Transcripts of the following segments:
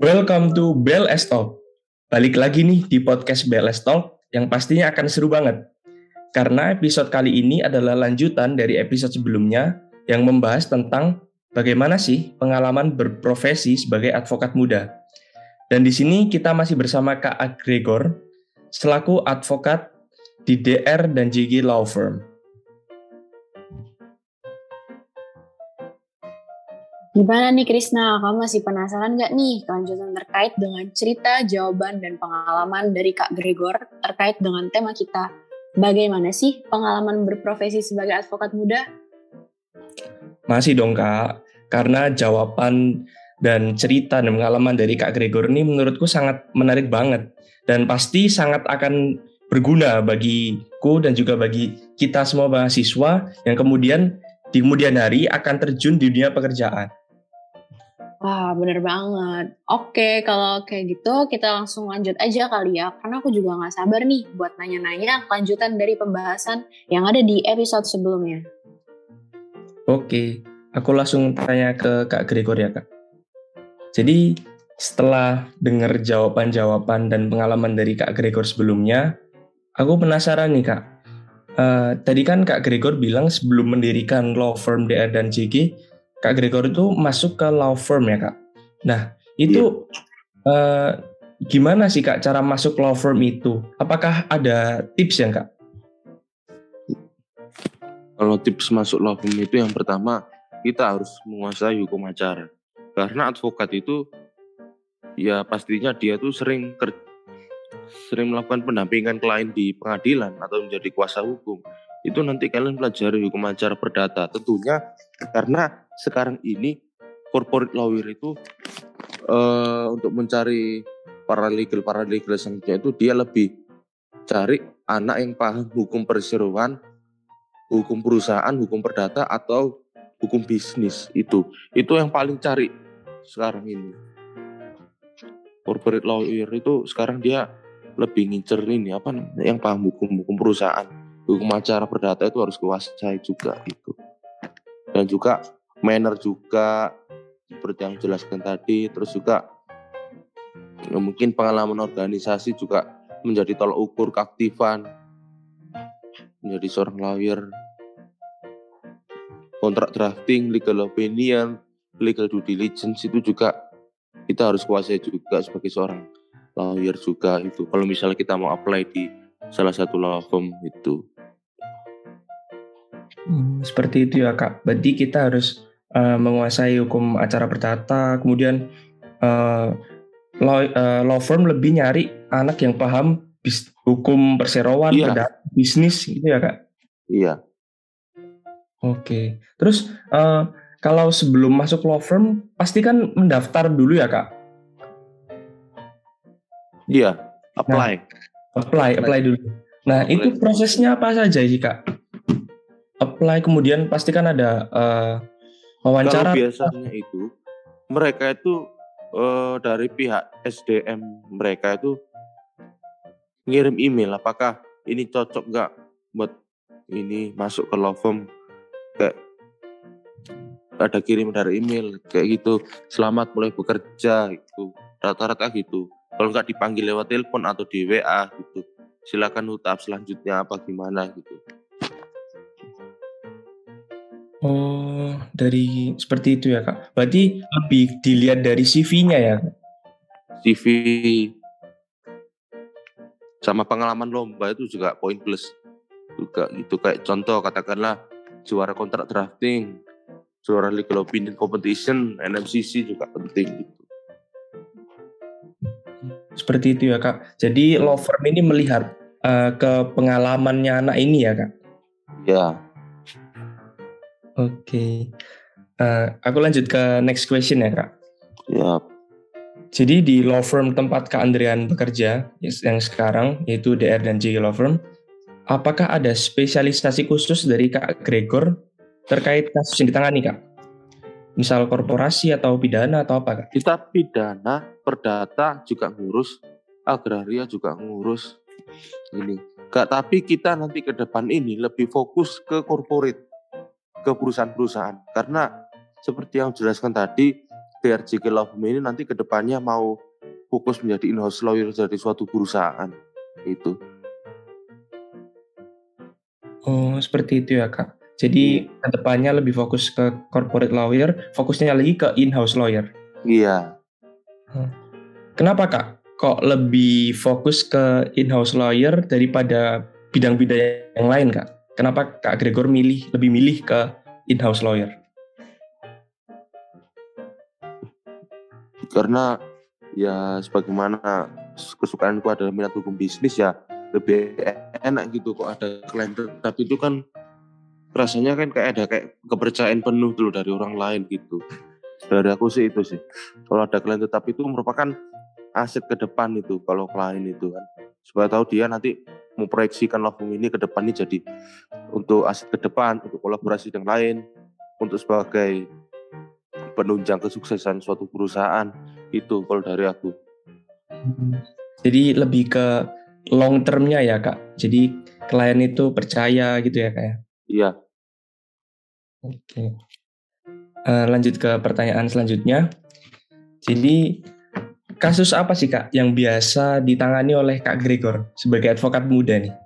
Welcome to BLS Talk. Balik lagi nih di podcast BLS Talk yang pastinya akan seru banget. Karena episode kali ini adalah lanjutan dari episode sebelumnya yang membahas tentang bagaimana sih pengalaman berprofesi sebagai advokat muda. Dan di sini kita masih bersama Kak Agregor selaku advokat di DR dan JG Law Firm. Gimana nih Krisna, kamu masih penasaran gak nih kelanjutan terkait dengan cerita, jawaban, dan pengalaman dari Kak Gregor terkait dengan tema kita? Bagaimana sih pengalaman berprofesi sebagai advokat muda? Masih dong Kak, karena jawaban dan cerita dan pengalaman dari Kak Gregor ini menurutku sangat menarik banget dan pasti sangat akan berguna bagiku dan juga bagi kita semua mahasiswa yang kemudian di kemudian hari akan terjun di dunia pekerjaan. Wah, bener banget. Oke, kalau kayak gitu kita langsung lanjut aja kali ya. Karena aku juga nggak sabar nih buat nanya-nanya lanjutan dari pembahasan yang ada di episode sebelumnya. Oke, aku langsung tanya ke Kak Gregor ya Kak. Jadi setelah dengar jawaban-jawaban dan pengalaman dari Kak Gregor sebelumnya, aku penasaran nih Kak. Uh, tadi kan Kak Gregor bilang sebelum mendirikan law firm DR dan JG, Kak Gregor itu masuk ke law firm ya kak. Nah itu yeah. uh, gimana sih kak cara masuk law firm itu? Apakah ada tips ya kak? Kalau tips masuk law firm itu yang pertama kita harus menguasai hukum acara. Karena advokat itu ya pastinya dia tuh sering ker, sering melakukan pendampingan klien di pengadilan atau menjadi kuasa hukum itu nanti kalian pelajari hukum acara perdata tentunya karena sekarang ini corporate lawyer itu uh, untuk mencari paralegal paralegal selanjutnya itu dia lebih cari anak yang paham hukum perseroan hukum perusahaan hukum perdata atau hukum bisnis itu. Itu yang paling cari sekarang ini. Corporate lawyer itu sekarang dia lebih ngincer ini apa yang paham hukum hukum perusahaan hukum acara perdata itu harus kuasai juga itu dan juga manner juga seperti yang jelaskan tadi. Terus juga ya mungkin pengalaman organisasi juga menjadi tolak ukur keaktifan menjadi seorang lawyer. Kontrak drafting legal opinion legal due diligence itu juga kita harus kuasai juga sebagai seorang lawyer juga itu kalau misalnya kita mau apply di salah satu law firm itu. Hmm, seperti itu ya kak. Berarti kita harus uh, menguasai hukum acara perdata, kemudian uh, law, uh, law firm lebih nyari anak yang paham bis, hukum perseroan, iya. perdata, bisnis gitu ya kak. Iya. Oke. Terus uh, kalau sebelum masuk law firm pasti kan mendaftar dulu ya kak? Iya. Apply. Nah, apply, apply dulu. Nah apply. itu prosesnya apa saja sih kak? apply kemudian pasti kan ada uh, wawancara. Kalau biasanya itu mereka itu uh, dari pihak SDM mereka itu ngirim email apakah ini cocok nggak buat ini masuk ke law firm? Kayak ada kirim dari email kayak gitu selamat mulai bekerja gitu. Rata-rata gitu. Kalau nggak dipanggil lewat telepon atau di WA gitu silakan tahap selanjutnya apa gimana? gitu. Oh, dari seperti itu ya kak. Berarti lebih dilihat dari CV-nya ya? CV sama pengalaman lomba itu juga poin plus juga itu kayak contoh katakanlah juara kontrak drafting, juara legal opinion competition, NMCC juga penting gitu. Seperti itu ya kak. Jadi law firm ini melihat uh, ke pengalamannya anak ini ya kak? Ya Oke. Uh, aku lanjut ke next question ya, Kak. Ya. Jadi di law firm tempat Kak Andrian bekerja yang sekarang yaitu DR dan J Law Firm, apakah ada spesialisasi khusus dari Kak Gregor terkait kasus yang ditangani, Kak? Misal korporasi atau pidana atau apa, Kak? Kita pidana, perdata juga ngurus, agraria juga ngurus. Ini. Kak, tapi kita nanti ke depan ini lebih fokus ke corporate ke perusahaan-perusahaan. Karena seperti yang jelaskan tadi, DRJK Law ini nanti ke depannya mau fokus menjadi in-house lawyer dari suatu perusahaan. Itu. Oh, seperti itu ya, Kak. Jadi Iya. ke depannya lebih fokus ke corporate lawyer, fokusnya lagi ke in-house lawyer. Iya. Kenapa, Kak? Kok lebih fokus ke in-house lawyer daripada bidang-bidang yang lain, Kak? Kenapa Kak Gregor milih lebih milih ke in-house lawyer? Karena ya sebagaimana kesukaanku adalah minat hukum bisnis ya lebih enak gitu kok ada klien. Tetap itu kan rasanya kan kayak ada kayak kepercayaan penuh dulu dari orang lain gitu. Dari aku sih itu sih. Kalau ada klien tetap itu merupakan aset ke depan itu kalau klien itu kan. Supaya tahu dia nanti memproyeksikan firm ini ke depan ini jadi untuk aset ke depan untuk kolaborasi dengan lain untuk sebagai penunjang kesuksesan suatu perusahaan itu kalau dari aku Jadi lebih ke long termnya ya, Kak. Jadi klien itu percaya gitu ya, Kak ya? iya Oke. Eh, lanjut ke pertanyaan selanjutnya. Jadi kasus apa sih Kak yang biasa ditangani oleh Kak Gregor sebagai advokat muda nih?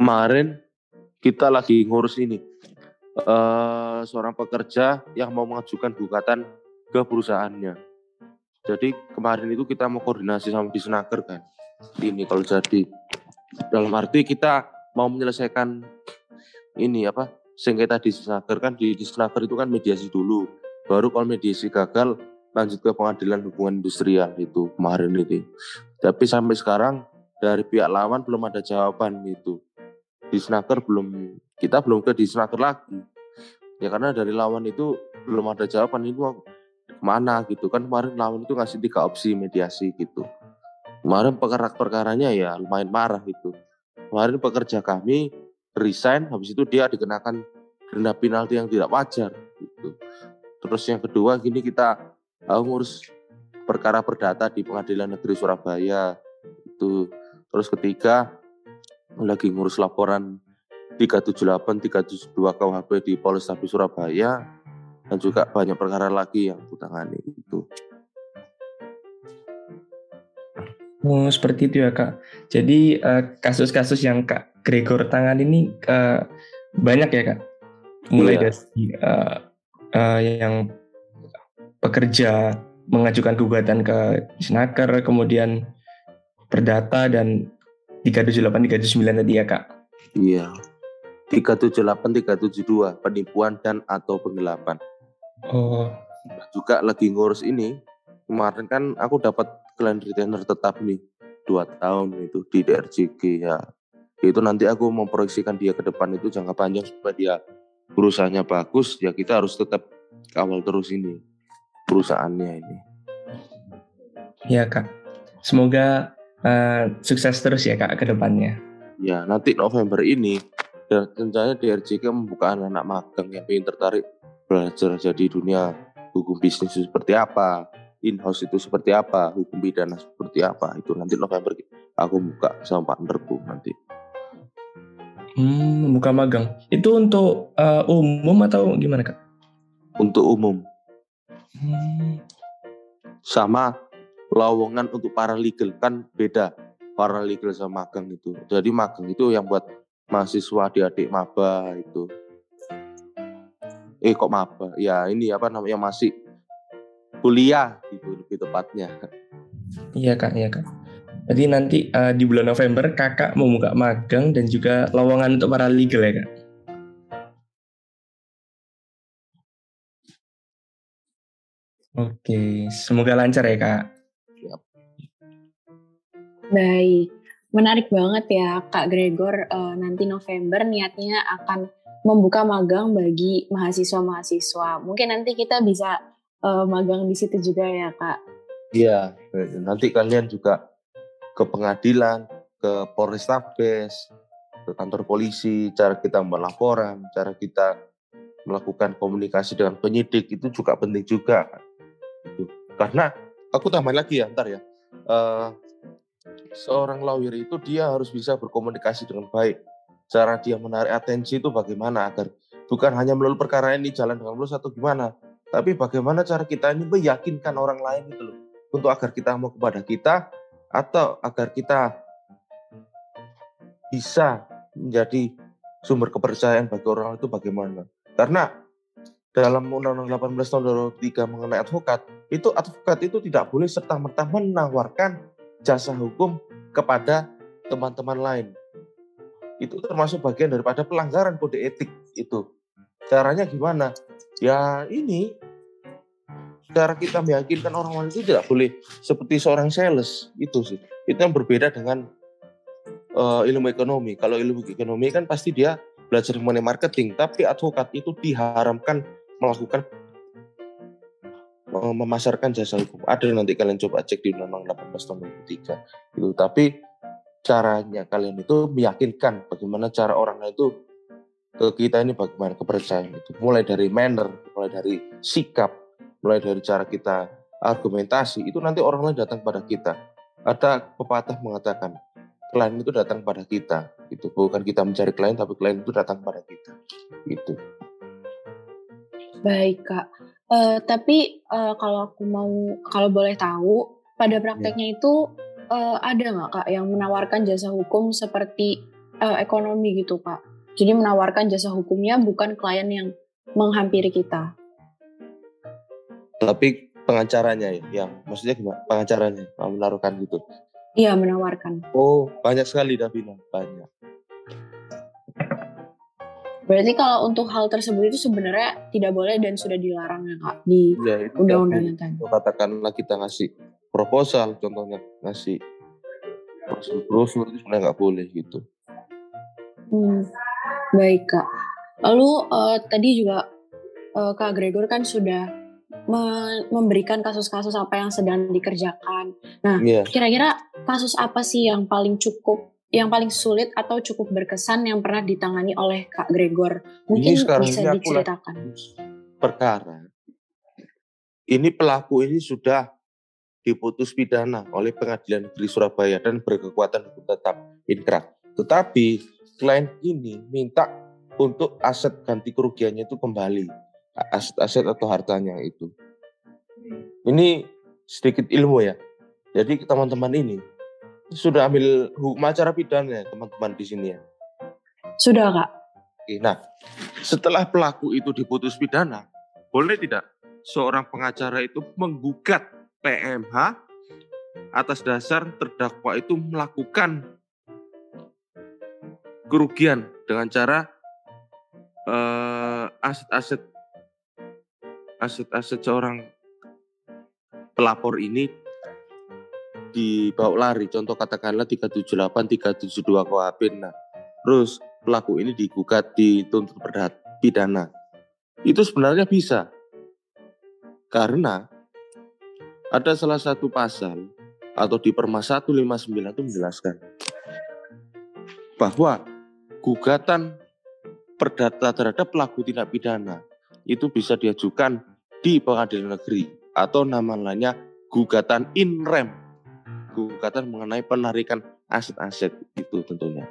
kemarin kita lagi ngurus ini eh seorang pekerja yang mau mengajukan gugatan ke perusahaannya. Jadi kemarin itu kita mau koordinasi sama Disnaker kan. Ini kalau jadi dalam arti kita mau menyelesaikan ini apa sengketa di Disnaker kan di Disnaker itu kan mediasi dulu. Baru kalau mediasi gagal lanjut ke pengadilan hubungan industrial itu kemarin itu. Tapi sampai sekarang dari pihak lawan belum ada jawaban gitu. Disnaker belum kita belum ke Disnaker lagi. Ya karena dari lawan itu belum ada jawaban itu ke mana gitu kan kemarin lawan itu ngasih tiga opsi mediasi gitu. Kemarin perkara-perkaranya ya lumayan marah gitu. Kemarin pekerja kami resign habis itu dia dikenakan denda penalti yang tidak wajar gitu. Terus yang kedua gini kita uh, ngurus perkara perdata di Pengadilan Negeri Surabaya itu. Terus ketiga lagi ngurus laporan 378 372 KUHP di Polrestabes Surabaya dan juga banyak perkara lagi yang kutangani itu. Oh seperti itu ya Kak. Jadi eh, kasus-kasus yang Kak Gregor tangani ini eh, banyak ya Kak. Mulai Iya. dari eh, eh, yang pekerja mengajukan gugatan ke Disnaker, kemudian perdata dan 378 379 tadi ya Kak. Iya. 378 372 penipuan dan atau penggelapan. Oh, Juga lagi ngurus ini. Kemarin kan aku dapat klien retainer tetap nih dua tahun itu di DRJG ya. Itu nanti aku memproyeksikan dia ke depan itu jangka panjang supaya dia perusahaannya bagus ya kita harus tetap kawal terus ini perusahaannya ini. ya Kak. Semoga eh, sukses terus ya Kak ke depannya. Ya, nanti November ini dan rencananya DRJK membuka anak-anak magang yang ingin tertarik belajar jadi dunia hukum bisnis itu seperti apa, in-house itu seperti apa, hukum pidana seperti apa. Itu nanti November aku buka sama partnerku nanti. Hmm, membuka magang. Itu untuk eh, umum atau gimana Kak? Untuk umum Sama lowongan untuk paralegal kan beda paralegal sama magang itu. Jadi magang itu yang buat mahasiswa adik-adik maba itu. Eh kok maba? Ya ini apa namanya masih kuliah gitu lebih tepatnya. Iya Kak, iya Kak. Jadi nanti eh, di bulan November Kakak membuka magang dan juga lowongan untuk para legal ya Kak. Oke, semoga lancar ya Kak. Baik, menarik banget ya Kak Gregor. Eh, nanti November niatnya akan membuka magang bagi mahasiswa-mahasiswa. Mungkin nanti kita bisa eh, magang di situ juga ya Kak. Iya, nanti kalian juga ke pengadilan, ke Polrestabes, ke kantor polisi, cara kita membuat laporan, cara kita melakukan komunikasi dengan penyidik itu juga penting juga. Gitu. Karena aku tambahin lagi ya, ntar ya. Eh, seorang lawyer itu dia harus bisa berkomunikasi dengan baik. Cara dia menarik atensi itu bagaimana agar bukan hanya melalui perkara ini jalan dengan mulus atau gimana, tapi bagaimana cara kita ini meyakinkan orang lain itu loh untuk agar kita mau kepada kita atau agar kita bisa menjadi sumber kepercayaan bagi orang itu bagaimana. Karena dalam Undang-Undang 18 tahun 2003 mengenai advokat, itu advokat itu tidak boleh serta-merta menawarkan jasa hukum kepada teman-teman lain. Itu termasuk bagian daripada pelanggaran kode etik itu. Caranya gimana? Ya ini cara kita meyakinkan orang lain itu tidak boleh seperti seorang sales itu sih. Itu yang berbeda dengan uh, ilmu ekonomi. Kalau ilmu ekonomi kan pasti dia belajar mengenai marketing, tapi advokat itu diharamkan melakukan memasarkan jasa hukum. Ada nanti kalian coba cek di Undang-Undang 18 tahun 2003 itu. Tapi caranya kalian itu meyakinkan bagaimana cara orang itu ke kita ini bagaimana kepercayaan itu. Mulai dari manner, mulai dari sikap, mulai dari cara kita argumentasi itu nanti orang lain datang pada kita. Ada pepatah mengatakan klien itu datang pada kita itu bukan kita mencari klien tapi klien itu datang pada kita itu baik kak uh, tapi uh, kalau aku mau kalau boleh tahu pada ya. prakteknya ya. itu uh, ada nggak kak yang menawarkan jasa hukum seperti uh, ekonomi gitu kak jadi menawarkan jasa hukumnya bukan klien yang menghampiri kita tapi pengacaranya ya yang maksudnya gimana pengacaranya menaruhkan gitu Iya, menawarkan. Oh, banyak sekali Davina, banyak. Berarti kalau untuk hal tersebut itu sebenarnya tidak boleh dan sudah dilarang ya kak di ya, undang-undang yang tadi. Katakanlah kita ngasih proposal, contohnya ngasih brosur itu sebenarnya nggak boleh gitu. Hmm, baik kak. Lalu uh, tadi juga uh, kak Gregor kan sudah memberikan kasus-kasus apa yang sedang dikerjakan. Nah, yeah. kira-kira kasus apa sih yang paling cukup, yang paling sulit atau cukup berkesan yang pernah ditangani oleh Kak Gregor? Mungkin bisa diceritakan. Perkara. Ini pelaku ini sudah diputus pidana oleh Pengadilan Negeri Surabaya dan berkekuatan hukum tetap inkrah. Tetapi klien ini minta untuk aset ganti kerugiannya itu kembali aset-aset atau hartanya itu. Ini sedikit ilmu ya. Jadi teman-teman ini sudah ambil hukum acara pidana teman-teman di sini ya. Sudah kak. Nah, setelah pelaku itu diputus pidana, boleh tidak seorang pengacara itu menggugat PMH atas dasar terdakwa itu melakukan kerugian dengan cara uh, aset-aset aset-aset seorang pelapor ini dibawa lari. Contoh katakanlah 378, 372 KUHP. Nah, terus pelaku ini digugat dituntut pidana. Itu sebenarnya bisa. Karena ada salah satu pasal atau di Perma 159 itu menjelaskan bahwa gugatan perdata terhadap pelaku tindak pidana itu bisa diajukan di pengadilan negeri atau nama lainnya gugatan in rem gugatan mengenai penarikan aset-aset itu tentunya.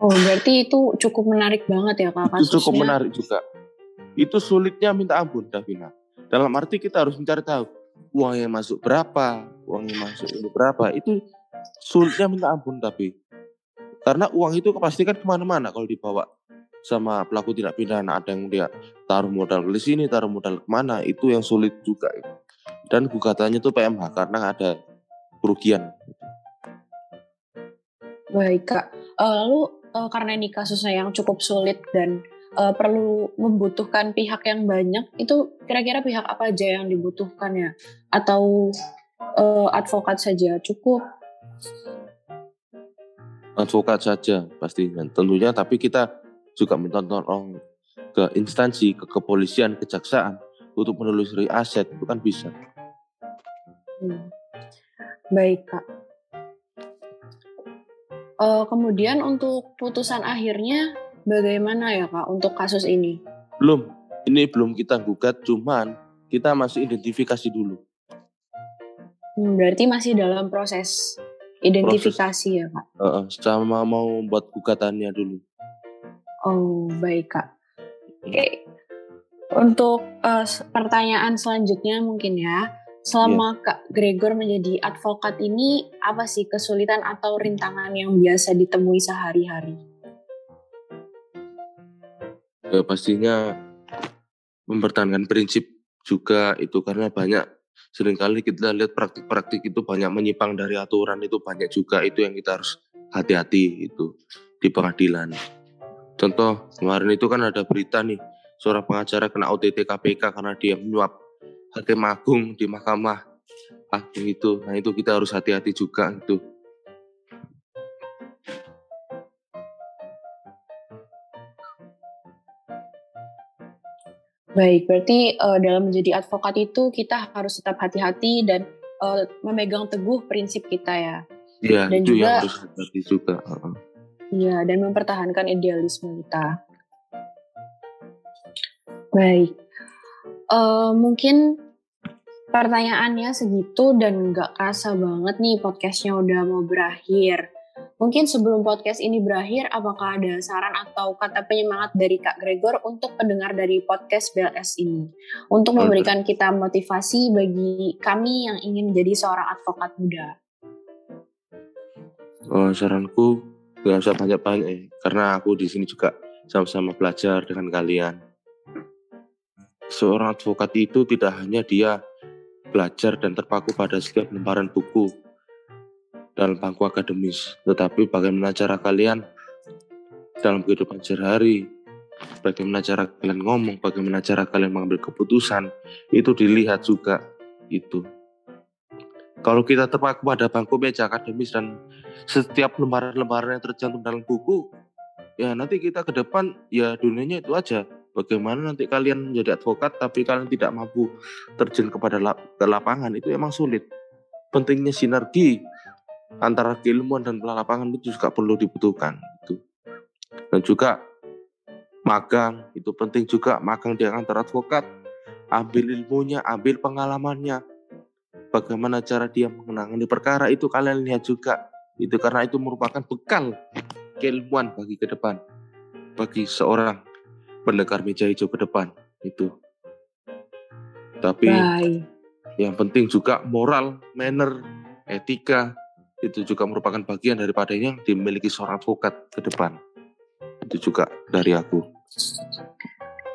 Oh, berarti itu cukup menarik banget ya Kak Itu cukup menarik juga. Itu sulitnya minta ampun, Davina. Dalam arti kita harus mencari tahu uang yang masuk berapa, uang yang masuk ini berapa. Itu sulitnya minta ampun tapi karena uang itu pasti kan ke mana-mana kalau dibawa sama pelaku tidak pidana. Ada yang dia taruh modal ke sini taruh modal ke mana itu yang sulit juga. Dan gugatannya itu PMH karena ada kerugian. Baik kak. Uh, lalu uh, karena ini kasusnya yang cukup sulit dan uh, perlu membutuhkan pihak yang banyak itu kira-kira pihak apa aja yang dibutuhkan ya? Atau uh, advokat saja cukup? Advokat saja pastinya tentunya. Tapi kita juga minta tolong ke instansi, ke kepolisian, kejaksaan untuk menelusuri aset itu kan bisa. Hmm. Baik kak. Uh, kemudian untuk putusan akhirnya bagaimana ya kak untuk kasus ini? Belum, ini belum kita gugat, cuman kita masih identifikasi dulu. Hmm, berarti masih dalam proses identifikasi ya kak. uh, sama mau buat gugatannya dulu. Oh baik kak. Oke. Untuk uh, pertanyaan selanjutnya mungkin ya, selama Iya. Kak Gregor menjadi advokat ini apa sih kesulitan atau rintangan yang biasa ditemui sehari-hari? Ya, pastinya mempertahankan prinsip juga itu karena banyak sering kali kita lihat praktik-praktik itu banyak menyimpang dari aturan itu banyak juga itu yang kita harus hati-hati itu di pengadilan. Contoh kemarin itu kan ada berita nih seorang pengacara kena OTT KPK karena dia menyuap hakim agung di mahkamah agung itu. Nah itu kita harus hati-hati juga itu. Baik, berarti uh, dalam menjadi advokat itu kita harus tetap hati-hati dan uh, memegang teguh prinsip kita ya. Iya Dan itu juga- yang harus hati-hati juga. Heeh. Iya, dan mempertahankan idealisme kita. Baik, Eh, mungkin pertanyaannya segitu dan nggak kerasa banget nih podcastnya udah mau berakhir. Mungkin sebelum podcast ini berakhir, apakah ada saran atau kata penyemangat dari Kak Gregor untuk pendengar dari podcast BLS ini? Untuk memberikan kita motivasi bagi kami yang ingin menjadi seorang advokat muda. Oh, saranku nggak usah banyak-banyak ya, karena aku di sini juga sama-sama belajar dengan kalian. Seorang advokat itu tidak hanya dia belajar dan terpaku pada setiap lembaran buku dalam bangku akademis, tetapi bagaimana cara kalian dalam kehidupan sehari-hari, bagaimana cara kalian ngomong, bagaimana cara kalian mengambil keputusan, itu dilihat juga itu. Kalau kita terpaku pada bangku meja akademis dan setiap lembaran-lembaran yang tercantum dalam buku, ya nanti kita ke depan ya dunianya itu aja. Bagaimana nanti kalian menjadi advokat tapi kalian tidak mampu terjun kepada lap- ke lapangan itu emang sulit. Pentingnya sinergi antara keilmuan dan lapangan itu juga perlu dibutuhkan. Itu. Dan juga magang itu penting juga magang di antar advokat. Ambil ilmunya, ambil pengalamannya. Bagaimana cara dia menangani perkara itu kalian lihat juga. Itu karena itu merupakan bekal keilmuan bagi ke depan. Bagi seorang pendekar meja hijau ke depan itu. Tapi Baik. yang penting juga moral manner etika itu juga merupakan bagian daripada yang dimiliki seorang advokat ke depan. Itu juga dari aku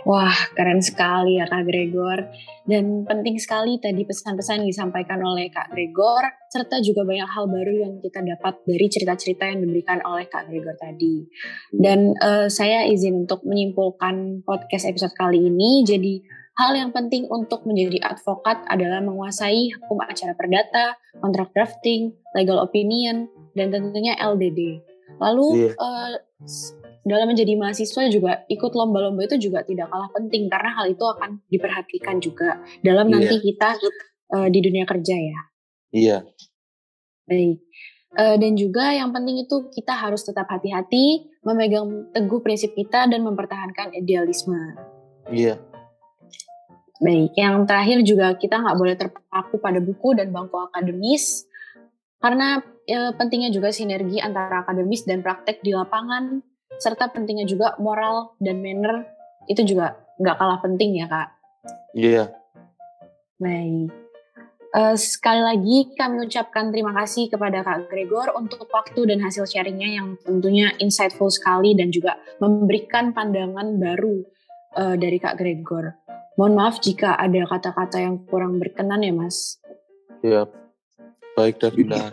Wah, keren sekali ya Kak Gregor. Dan penting sekali tadi pesan-pesan disampaikan oleh Kak Gregor, serta juga banyak hal baru yang kita dapat dari cerita-cerita yang diberikan oleh Kak Gregor tadi. Dan eh, saya izin untuk menyimpulkan podcast episode kali ini, jadi hal yang penting untuk menjadi advokat adalah menguasai hukum acara perdata, kontrak drafting, legal opinion, dan tentunya LDD. Lalu Iya. eh, s- dalam menjadi mahasiswa juga ikut lomba-lomba itu juga tidak kalah penting karena hal itu akan diperhatikan juga dalam Iya. nanti kita eh, di dunia kerja ya. iya Baik. Eh, dan juga yang penting itu kita harus tetap hati-hati, memegang teguh prinsip kita dan mempertahankan idealisme. iya Baik, yang terakhir juga kita nggak boleh terpaku pada buku dan bangku akademis karena eh, pentingnya juga sinergi antara akademis dan praktek di lapangan serta pentingnya juga moral dan manner itu juga nggak kalah penting ya kak. iya Baik. Eh, sekali lagi kami ucapkan terima kasih kepada Kak Gregor untuk waktu dan hasil sharingnya yang tentunya insightful sekali dan juga memberikan pandangan baru eh, dari Kak Gregor. Mohon maaf jika ada kata-kata yang kurang berkenan ya Mas. iya baik Davina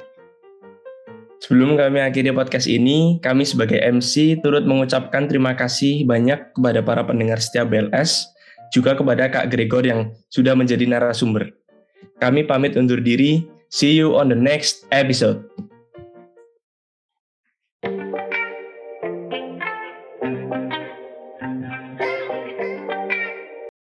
Sebelum kami akhiri podcast ini, kami sebagai MC turut mengucapkan terima kasih banyak kepada para pendengar setia BLS, juga kepada Kak Gregor yang sudah menjadi narasumber. Kami pamit undur diri, see you on the next episode.